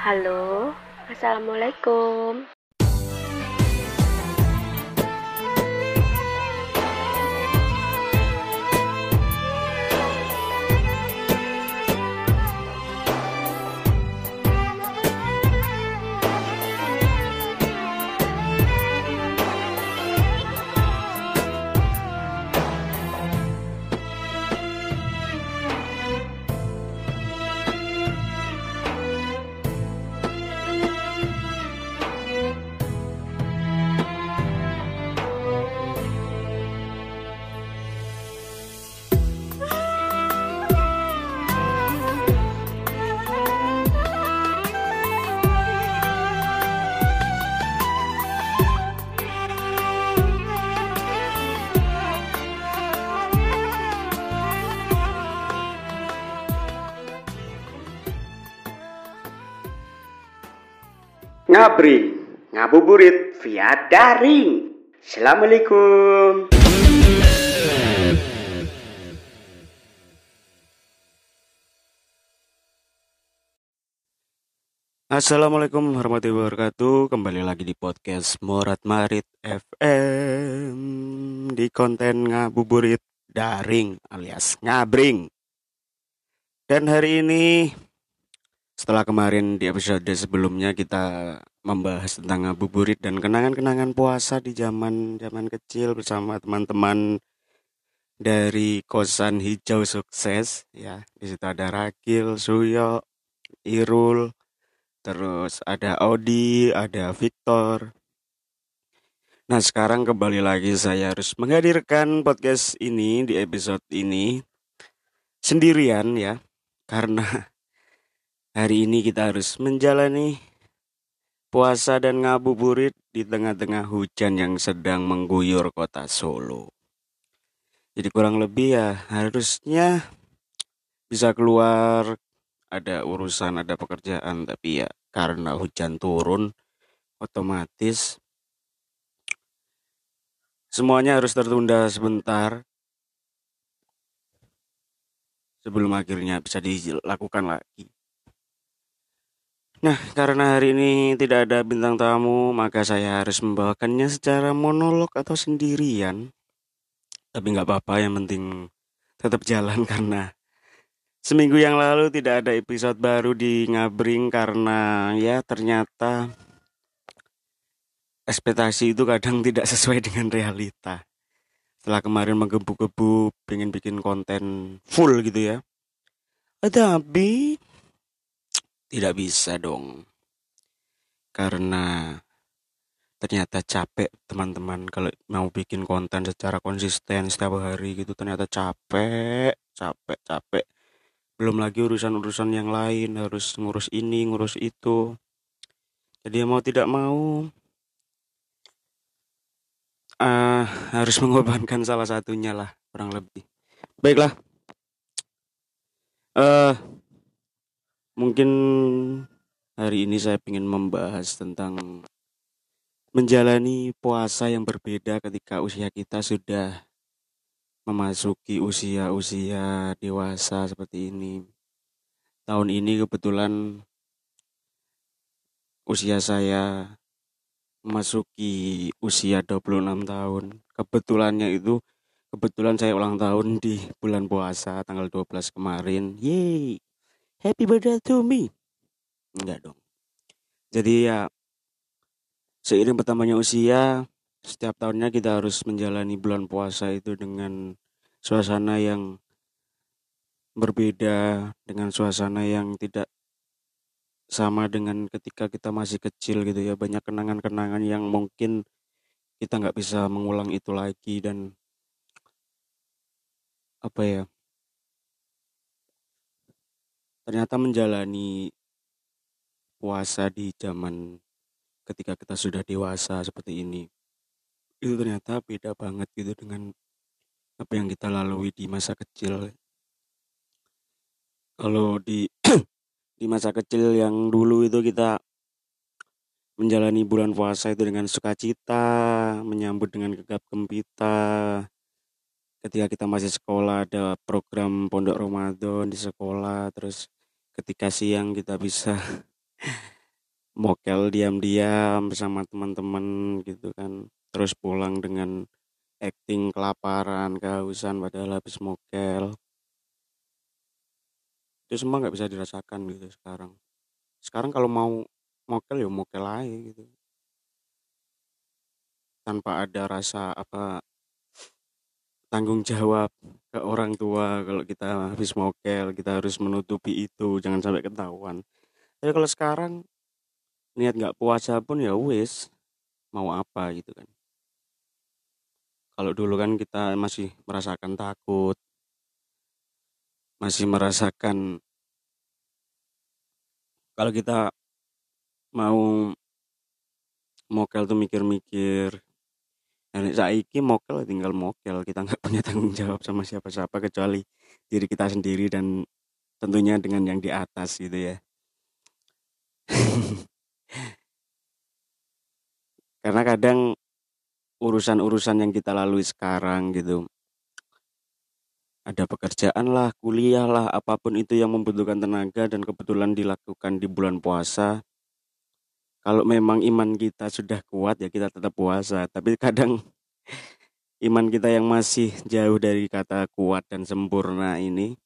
Halo, Assalamualaikum. Ngabring, ngabuburit via daring. Assalamualaikum. Assalamualaikum warahmatullahi wabarakatuh. Kembali lagi di podcast Morat Marit FM di konten ngabuburit daring alias ngabring. Dan hari ini setelah kemarin di episode sebelumnya kita membahas tentang ngabuburit dan kenangan-kenangan puasa di zaman zaman kecil bersama teman-teman dari kosan hijau sukses ya di situ ada Rakil, Suyo, Irul, terus ada Audi, ada Victor. Nah sekarang kembali lagi saya harus menghadirkan podcast ini di episode ini sendirian ya karena hari ini kita harus menjalani puasa dan ngabuburit di tengah-tengah hujan yang sedang mengguyur kota Solo. Jadi kurang lebih ya harusnya bisa keluar ada urusan, ada pekerjaan, tapi ya karena hujan turun otomatis semuanya harus tertunda sebentar sebelum akhirnya bisa dilakukan lagi. Nah, karena hari ini tidak ada bintang tamu, maka saya harus membawakannya secara monolog atau sendirian. Tapi nggak apa-apa, yang penting tetap jalan karena seminggu yang lalu tidak ada episode baru di Ngabring karena ya ternyata ekspektasi itu kadang tidak sesuai dengan realita. Setelah kemarin menggebu-gebu pengen bikin konten full gitu ya. Tapi tidak bisa dong. Karena ternyata capek teman-teman kalau mau bikin konten secara konsisten setiap hari gitu. Ternyata capek capek capek. Belum lagi urusan-urusan yang lain. Harus ngurus ini ngurus itu. Jadi mau tidak mau uh, harus mengorbankan salah satunya lah kurang lebih. Baiklah. Uh, mungkin hari ini saya ingin membahas tentang menjalani puasa yang berbeda ketika usia kita sudah memasuki usia-usia dewasa seperti ini. Tahun ini kebetulan usia saya memasuki usia 26 tahun. Kebetulannya itu kebetulan saya ulang tahun di bulan puasa tanggal 12 kemarin. Yeay. Happy birthday to me. Enggak dong. Jadi ya seiring bertambahnya usia, setiap tahunnya kita harus menjalani bulan puasa itu dengan suasana yang berbeda, dengan suasana yang tidak sama dengan ketika kita masih kecil gitu ya. Banyak kenangan-kenangan yang mungkin kita nggak bisa mengulang itu lagi dan apa ya ternyata menjalani puasa di zaman ketika kita sudah dewasa seperti ini. Itu ternyata beda banget gitu dengan apa yang kita lalui di masa kecil. Kalau di di masa kecil yang dulu itu kita menjalani bulan puasa itu dengan sukacita menyambut dengan gegap gempita. Ketika kita masih sekolah ada program pondok Ramadan di sekolah terus ketika siang kita bisa mokel diam-diam bersama teman-teman gitu kan. Terus pulang dengan acting kelaparan kehausan padahal habis mokel. Itu semua nggak bisa dirasakan gitu sekarang. Sekarang kalau mau mokel ya mokel aja gitu. Tanpa ada rasa apa tanggung jawab ke orang tua kalau kita habis mokel kita harus menutupi itu jangan sampai ketahuan. Tapi kalau sekarang niat nggak puasa pun ya wis mau apa gitu kan. Kalau dulu kan kita masih merasakan takut masih merasakan kalau kita mau mokel tuh mikir-mikir Nah, saiki mokel tinggal mokel, kita nggak punya tanggung jawab sama siapa-siapa kecuali diri kita sendiri dan tentunya dengan yang di atas gitu ya. Karena kadang urusan-urusan yang kita lalui sekarang gitu. Ada pekerjaan lah, kuliah lah, apa pun itu yang membutuhkan tenaga dan kebetulan dilakukan di bulan puasa. Kalau memang iman kita sudah kuat ya kita tetap puasa, tapi kadang iman kita yang masih jauh dari kata kuat dan sempurna ini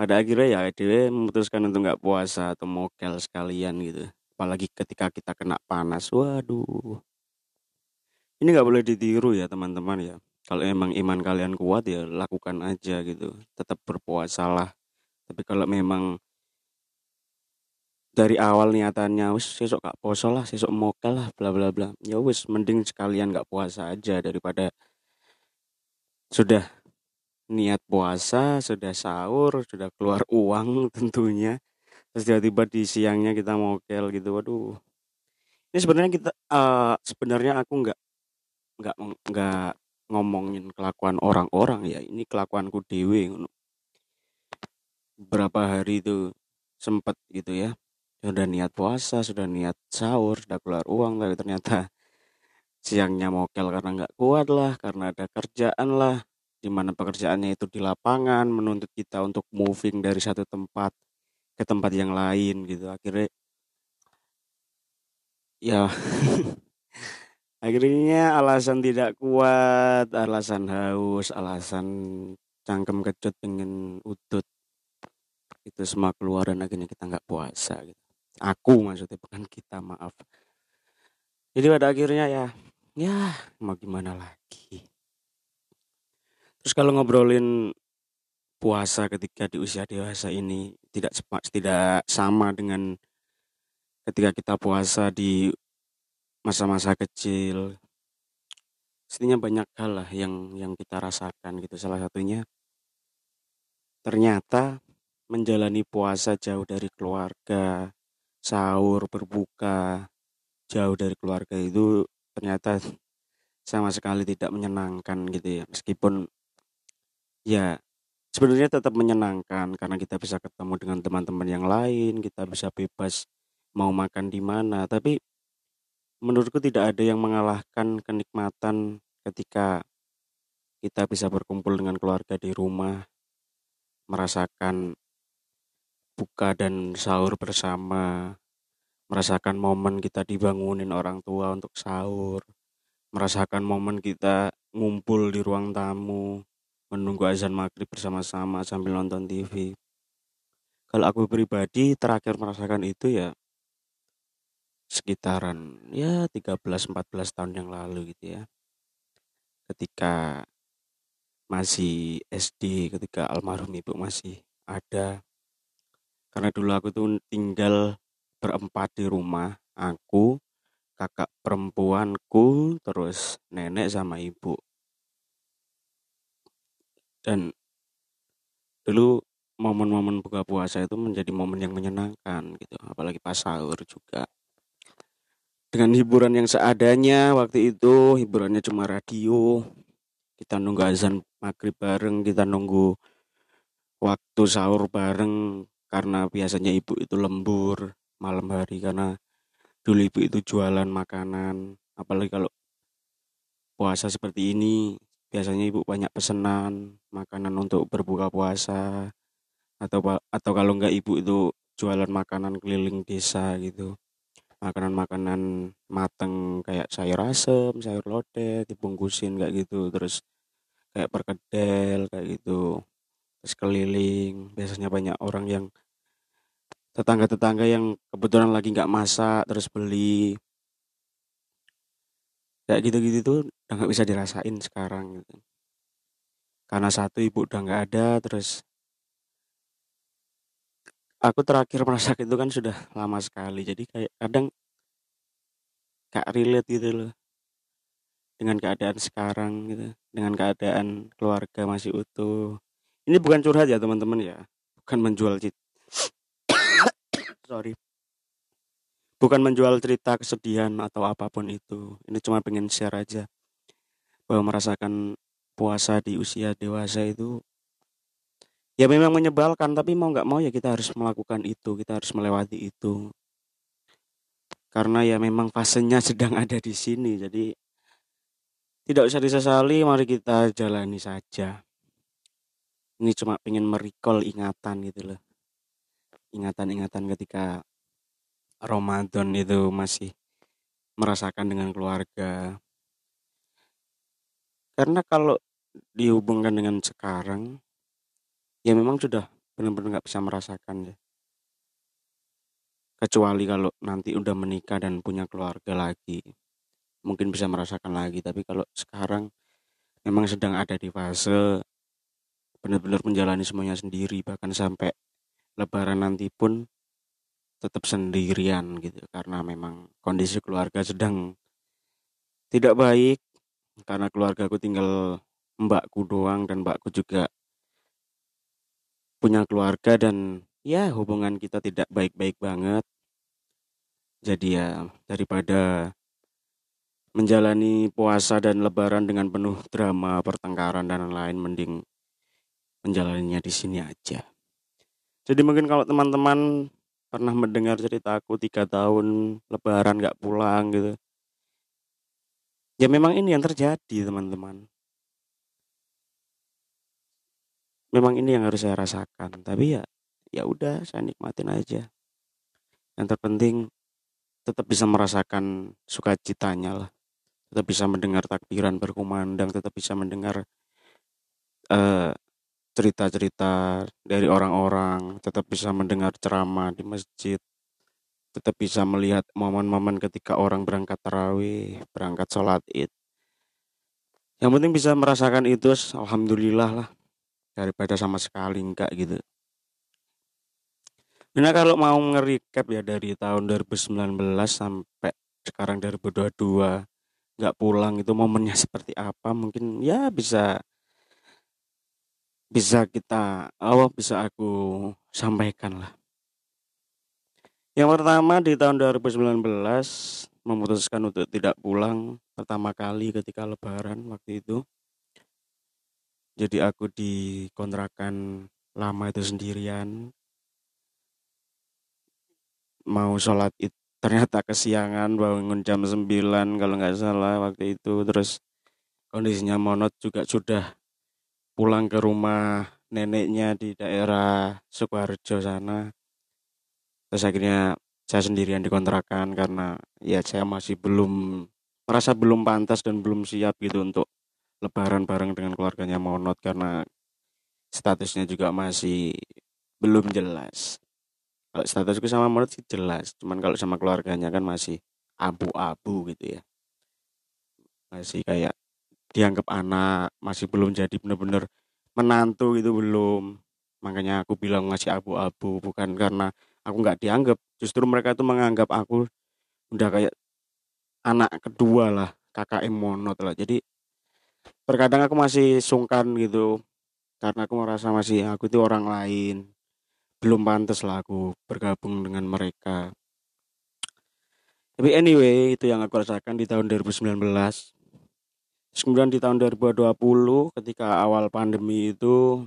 pada akhirnya ya dia memutuskan untuk nggak puasa atau mokel sekalian gitu. Apalagi ketika kita kena panas. Waduh. Ini nggak boleh ditiru ya teman-teman ya. Kalau emang iman kalian kuat ya lakukan aja gitu. Tetap berpuasalah. Tapi kalau memang dari awal niatannya wis sesok gak poso lah sesok mokel lah bla bla bla. Ya wis mending sekalian gak puasa aja daripada sudah niat puasa sudah sahur sudah keluar uang tentunya. Terus tiba-tiba di siangnya kita mokel gitu waduh. Ini sebenarnya kita uh, sebenarnya aku nggak nggak nggak ngomongin kelakuan orang-orang ya ini kelakuanku dewe berapa hari itu sempet gitu ya sudah niat puasa sudah niat sahur sudah keluar uang tapi ternyata siangnya mokel karena nggak kuat lah karena ada kerjaan lah di mana pekerjaannya itu di lapangan menuntut kita untuk moving dari satu tempat ke tempat yang lain gitu. Akhirnya ya akhirnya alasan tidak kuat alasan haus alasan cangkem kecut pengen udut itu semua keluar dan akhirnya kita nggak puasa gitu Aku maksudnya bukan kita, maaf. Jadi pada akhirnya ya, ya mau gimana lagi. Terus kalau ngobrolin puasa ketika di usia dewasa ini tidak tidak sama dengan ketika kita puasa di masa-masa kecil. Setidaknya banyak hal lah yang yang kita rasakan gitu. Salah satunya ternyata menjalani puasa jauh dari keluarga, sahur, berbuka, jauh dari keluarga itu ternyata sama sekali tidak menyenangkan gitu ya. Meskipun ya sebenarnya tetap menyenangkan karena kita bisa ketemu dengan teman-teman yang lain, kita bisa bebas mau makan di mana, tapi menurutku tidak ada yang mengalahkan kenikmatan ketika kita bisa berkumpul dengan keluarga di rumah, merasakan buka dan sahur bersama, merasakan momen kita dibangunin orang tua untuk sahur, merasakan momen kita ngumpul di ruang tamu, menunggu azan maghrib bersama-sama sambil nonton TV. Kalau aku pribadi terakhir merasakan itu ya sekitaran ya 13-14 tahun yang lalu gitu ya. Ketika masih SD, ketika almarhum ibu masih ada, karena dulu aku tuh tinggal berempat di rumah aku kakak perempuanku terus nenek sama ibu. Dan dulu momen-momen buka puasa itu menjadi momen yang menyenangkan gitu apalagi pas sahur juga. Dengan hiburan yang seadanya waktu itu hiburannya cuma radio kita nunggu azan maghrib bareng kita nunggu waktu sahur bareng karena biasanya ibu itu lembur malam hari karena dulu ibu itu jualan makanan. Apalagi kalau puasa seperti ini biasanya ibu banyak pesanan makanan untuk berbuka puasa. Atau atau kalau enggak ibu itu jualan makanan keliling desa gitu. Makanan-makanan mateng kayak sayur asem sayur lodeh dibungkusin kayak gitu. Terus kayak perkedel kayak gitu. Terus keliling biasanya banyak orang yang tetangga-tetangga yang kebetulan lagi nggak masak terus beli. Kayak gitu-gitu tuh udah nggak bisa dirasain sekarang gitu. Karena satu ibu udah nggak ada terus aku terakhir merasakan itu kan sudah lama sekali. Jadi kayak kadang gak relate gitu loh. Dengan keadaan sekarang gitu dengan keadaan keluarga masih utuh ini bukan curhat ya teman-teman ya. Bukan menjual cita sorry. Bukan menjual cerita kesedihan atau apa pun itu. Ini cuma pengen share aja. Bahwa merasakan puasa di usia dewasa itu ya memang menyebalkan tapi mau nggak mau ya kita harus melakukan itu kita harus melewati itu. Karena ya memang fasenya sedang ada di sini jadi tidak usah disesali mari kita jalani saja ini cuma pengen merecall ingatan gitu loh. Ingatan-ingatan ketika Ramadan itu masih merasakan dengan keluarga. Karena kalau dihubungkan dengan sekarang ya memang sudah benar-benar nggak bisa merasakan ya. Kecuali kalau nanti udah menikah dan punya keluarga lagi mungkin bisa merasakan lagi. Tapi kalau sekarang memang sedang ada di fase benar-benar menjalani semuanya sendiri bahkan sampai lebaran nanti pun tetap sendirian gitu karena memang kondisi keluarga sedang tidak baik. Karena keluarga aku tinggal mbakku doang dan mbakku juga punya keluarga dan ya hubungan kita tidak baik-baik banget. Jadi ya daripada menjalani puasa dan lebaran dengan penuh drama pertengkaran dan lain-lain mending menjalaninya di sini aja. Jadi mungkin kalau teman-teman pernah mendengar ceritaku tiga tahun lebaran gak pulang gitu ya memang ini yang terjadi teman-teman. Memang ini yang harus saya rasakan tapi ya ya udah saya nikmatin aja. Yang terpenting tetap bisa merasakan sukacitanya lah. Tetap bisa mendengar takbiran berkumandang tetap bisa mendengar uh, cerita-cerita dari orang-orang tetap bisa mendengar ceramah di masjid tetap bisa melihat momen-momen ketika orang berangkat tarawih berangkat sholat id yang penting bisa merasakan itu alhamdulillah lah daripada sama sekali enggak gitu. Nah kalau mau nge-recap ya dari tahun 2019 sampai sekarang 2022 nggak pulang itu momennya seperti apa mungkin ya bisa bisa kita oh bisa aku sampaikan lah. Yang pertama di tahun 2019 memutuskan untuk tidak pulang pertama kali ketika lebaran waktu itu. Jadi aku di kontrakan lama itu sendirian. Mau sholat itu ternyata kesiangan bangun jam 9 kalau nggak salah waktu itu. Terus kondisinya monot juga sudah pulang ke rumah neneknya di daerah Sukoharjo sana terus akhirnya saya sendirian di kontrakan karena ya saya masih belum merasa belum pantas dan belum siap gitu untuk lebaran bareng dengan keluarganya Monot karena statusnya juga masih belum jelas. Kalau statusku sama Monot sih jelas, cuman kalau sama keluarganya kan masih abu-abu gitu ya. Masih kayak dianggap anak, masih belum jadi bener-bener menantu gitu belum. Makanya aku bilang masih abu-abu bukan karena aku nggak dianggap, justru mereka tuh menganggap aku udah kayak anak kedua lah, kakak Monot lah. Jadi terkadang aku masih sungkan gitu karena aku merasa masih aku itu orang lain belum pantas lah aku bergabung dengan mereka tapi anyway itu yang aku rasakan di tahun 2019 Terus kemudian di tahun 2020 ketika awal pandemi itu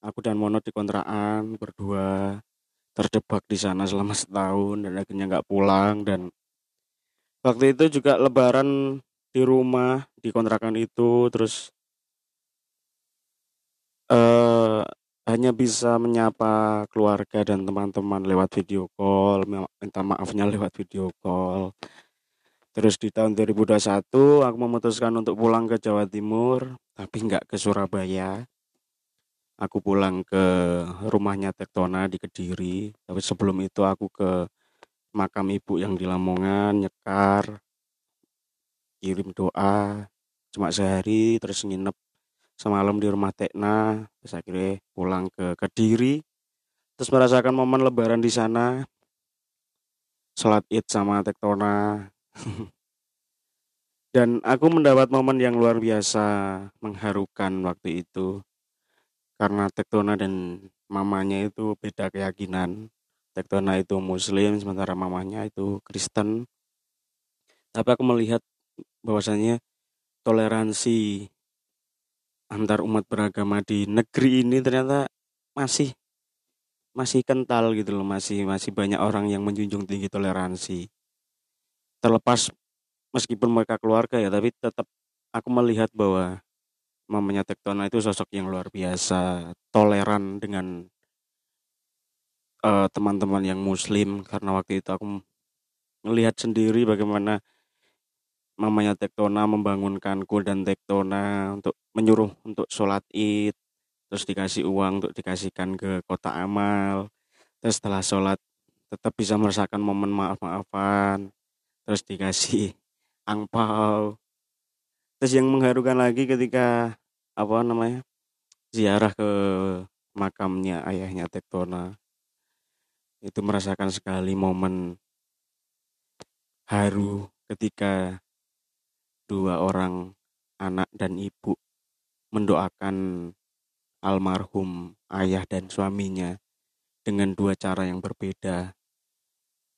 aku dan Mono di kontrakan berdua terjebak di sana selama setahun dan akhirnya nggak pulang dan waktu itu juga lebaran di rumah di kontrakan itu terus eh hanya bisa menyapa keluarga dan teman-teman lewat video call, minta maafnya lewat video call. Terus di tahun 2021 aku memutuskan untuk pulang ke Jawa Timur, tapi nggak ke Surabaya. Aku pulang ke rumahnya Tektona di Kediri, tapi sebelum itu aku ke makam ibu yang di Lamongan, nyekar, kirim doa, cuma sehari terus nginep semalam di rumah Tekna, terus akhirnya pulang ke Kediri, terus merasakan momen lebaran di sana, sholat id sama Tektona, dan aku mendapat momen yang luar biasa mengharukan waktu itu. Karena Tektona dan mamanya itu beda keyakinan. Tektona itu muslim sementara mamanya itu Kristen. Tapi aku melihat bahwasanya toleransi antar umat beragama di negeri ini ternyata masih masih kental gitu loh. Masih masih banyak orang yang menjunjung tinggi toleransi terlepas meskipun mereka keluarga ya tapi tetap aku melihat bahwa mamanya Tektona itu sosok yang luar biasa toleran dengan uh, teman-teman yang muslim. Karena waktu itu aku melihat sendiri bagaimana mamanya Tektona membangunkanku dan Tektona untuk menyuruh untuk sholat id terus dikasih uang untuk dikasihkan ke kota amal. Terus setelah sholat tetap bisa merasakan momen maaf-maafan terus dikasih angpau terus yang mengharukan lagi ketika apa namanya ziarah ke makamnya ayahnya Tektona itu merasakan sekali momen haru ketika dua orang anak dan ibu mendoakan almarhum ayah dan suaminya dengan dua cara yang berbeda.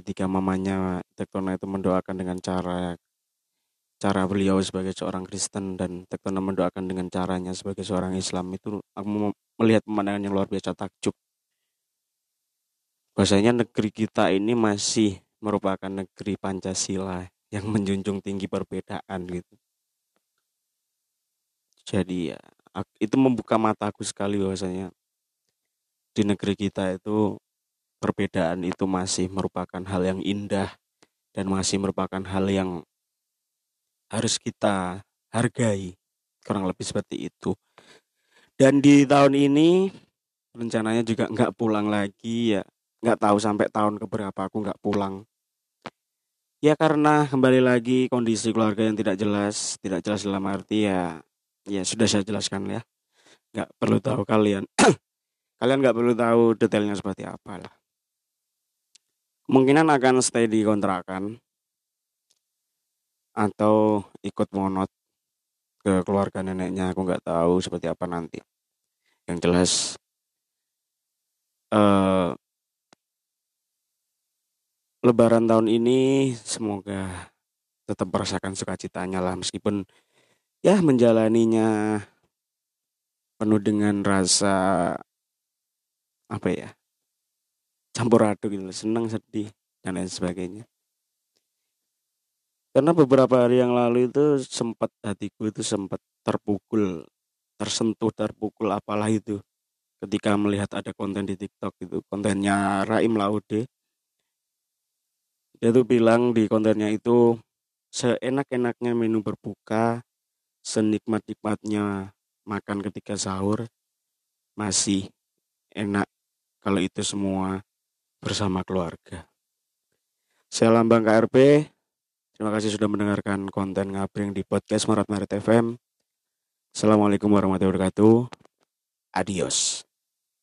Ketika mamanya Tektona itu mendoakan dengan cara cara beliau sebagai seorang Kristen dan Tektona mendoakan dengan caranya sebagai seorang Islam itu aku melihat pemandangan yang luar biasa takjub bahwasanya negeri kita ini masih merupakan negeri Pancasila yang menjunjung tinggi perbedaan gitu. Jadi ya itu membuka mataku sekali bahwasanya di negeri kita itu perbedaan itu masih merupakan hal yang indah dan masih merupakan hal yang harus kita hargai kurang lebih seperti itu. Dan di tahun ini rencananya juga nggak pulang lagi ya nggak tahu sampai tahun keberapa aku nggak pulang. Ya karena kembali lagi kondisi keluarga yang tidak jelas tidak jelas dalam arti ya ya sudah saya jelaskan ya. Nggak perlu tahu kalian. Kalian nggak perlu tahu detailnya seperti apa lah kemungkinan akan stay di kontrakan atau ikut monot ke keluarga neneknya aku nggak tahu seperti apa nanti. Yang jelas uh, Lebaran tahun ini semoga tetap merasakan sukacitanya lah meskipun ya menjalaninya penuh dengan rasa apa ya campur aduk gitu senang sedih dan lain sebagainya. Karena beberapa hari yang lalu itu sempat hatiku itu sempat terpukul tersentuh terpukul apalah itu. Ketika melihat ada konten di TikTok itu kontennya Raim Laude. Dia tuh bilang di kontennya itu seenak-enaknya menu berbuka senikmat-nikmatnya makan ketika sahur masih enak kalau itu semua bersama keluarga. Saya Lambang KRP. Terima kasih sudah mendengarkan konten ngabring di podcast Marat Marit FM. Assalamualaikum warahmatullahi wabarakatuh. Adios.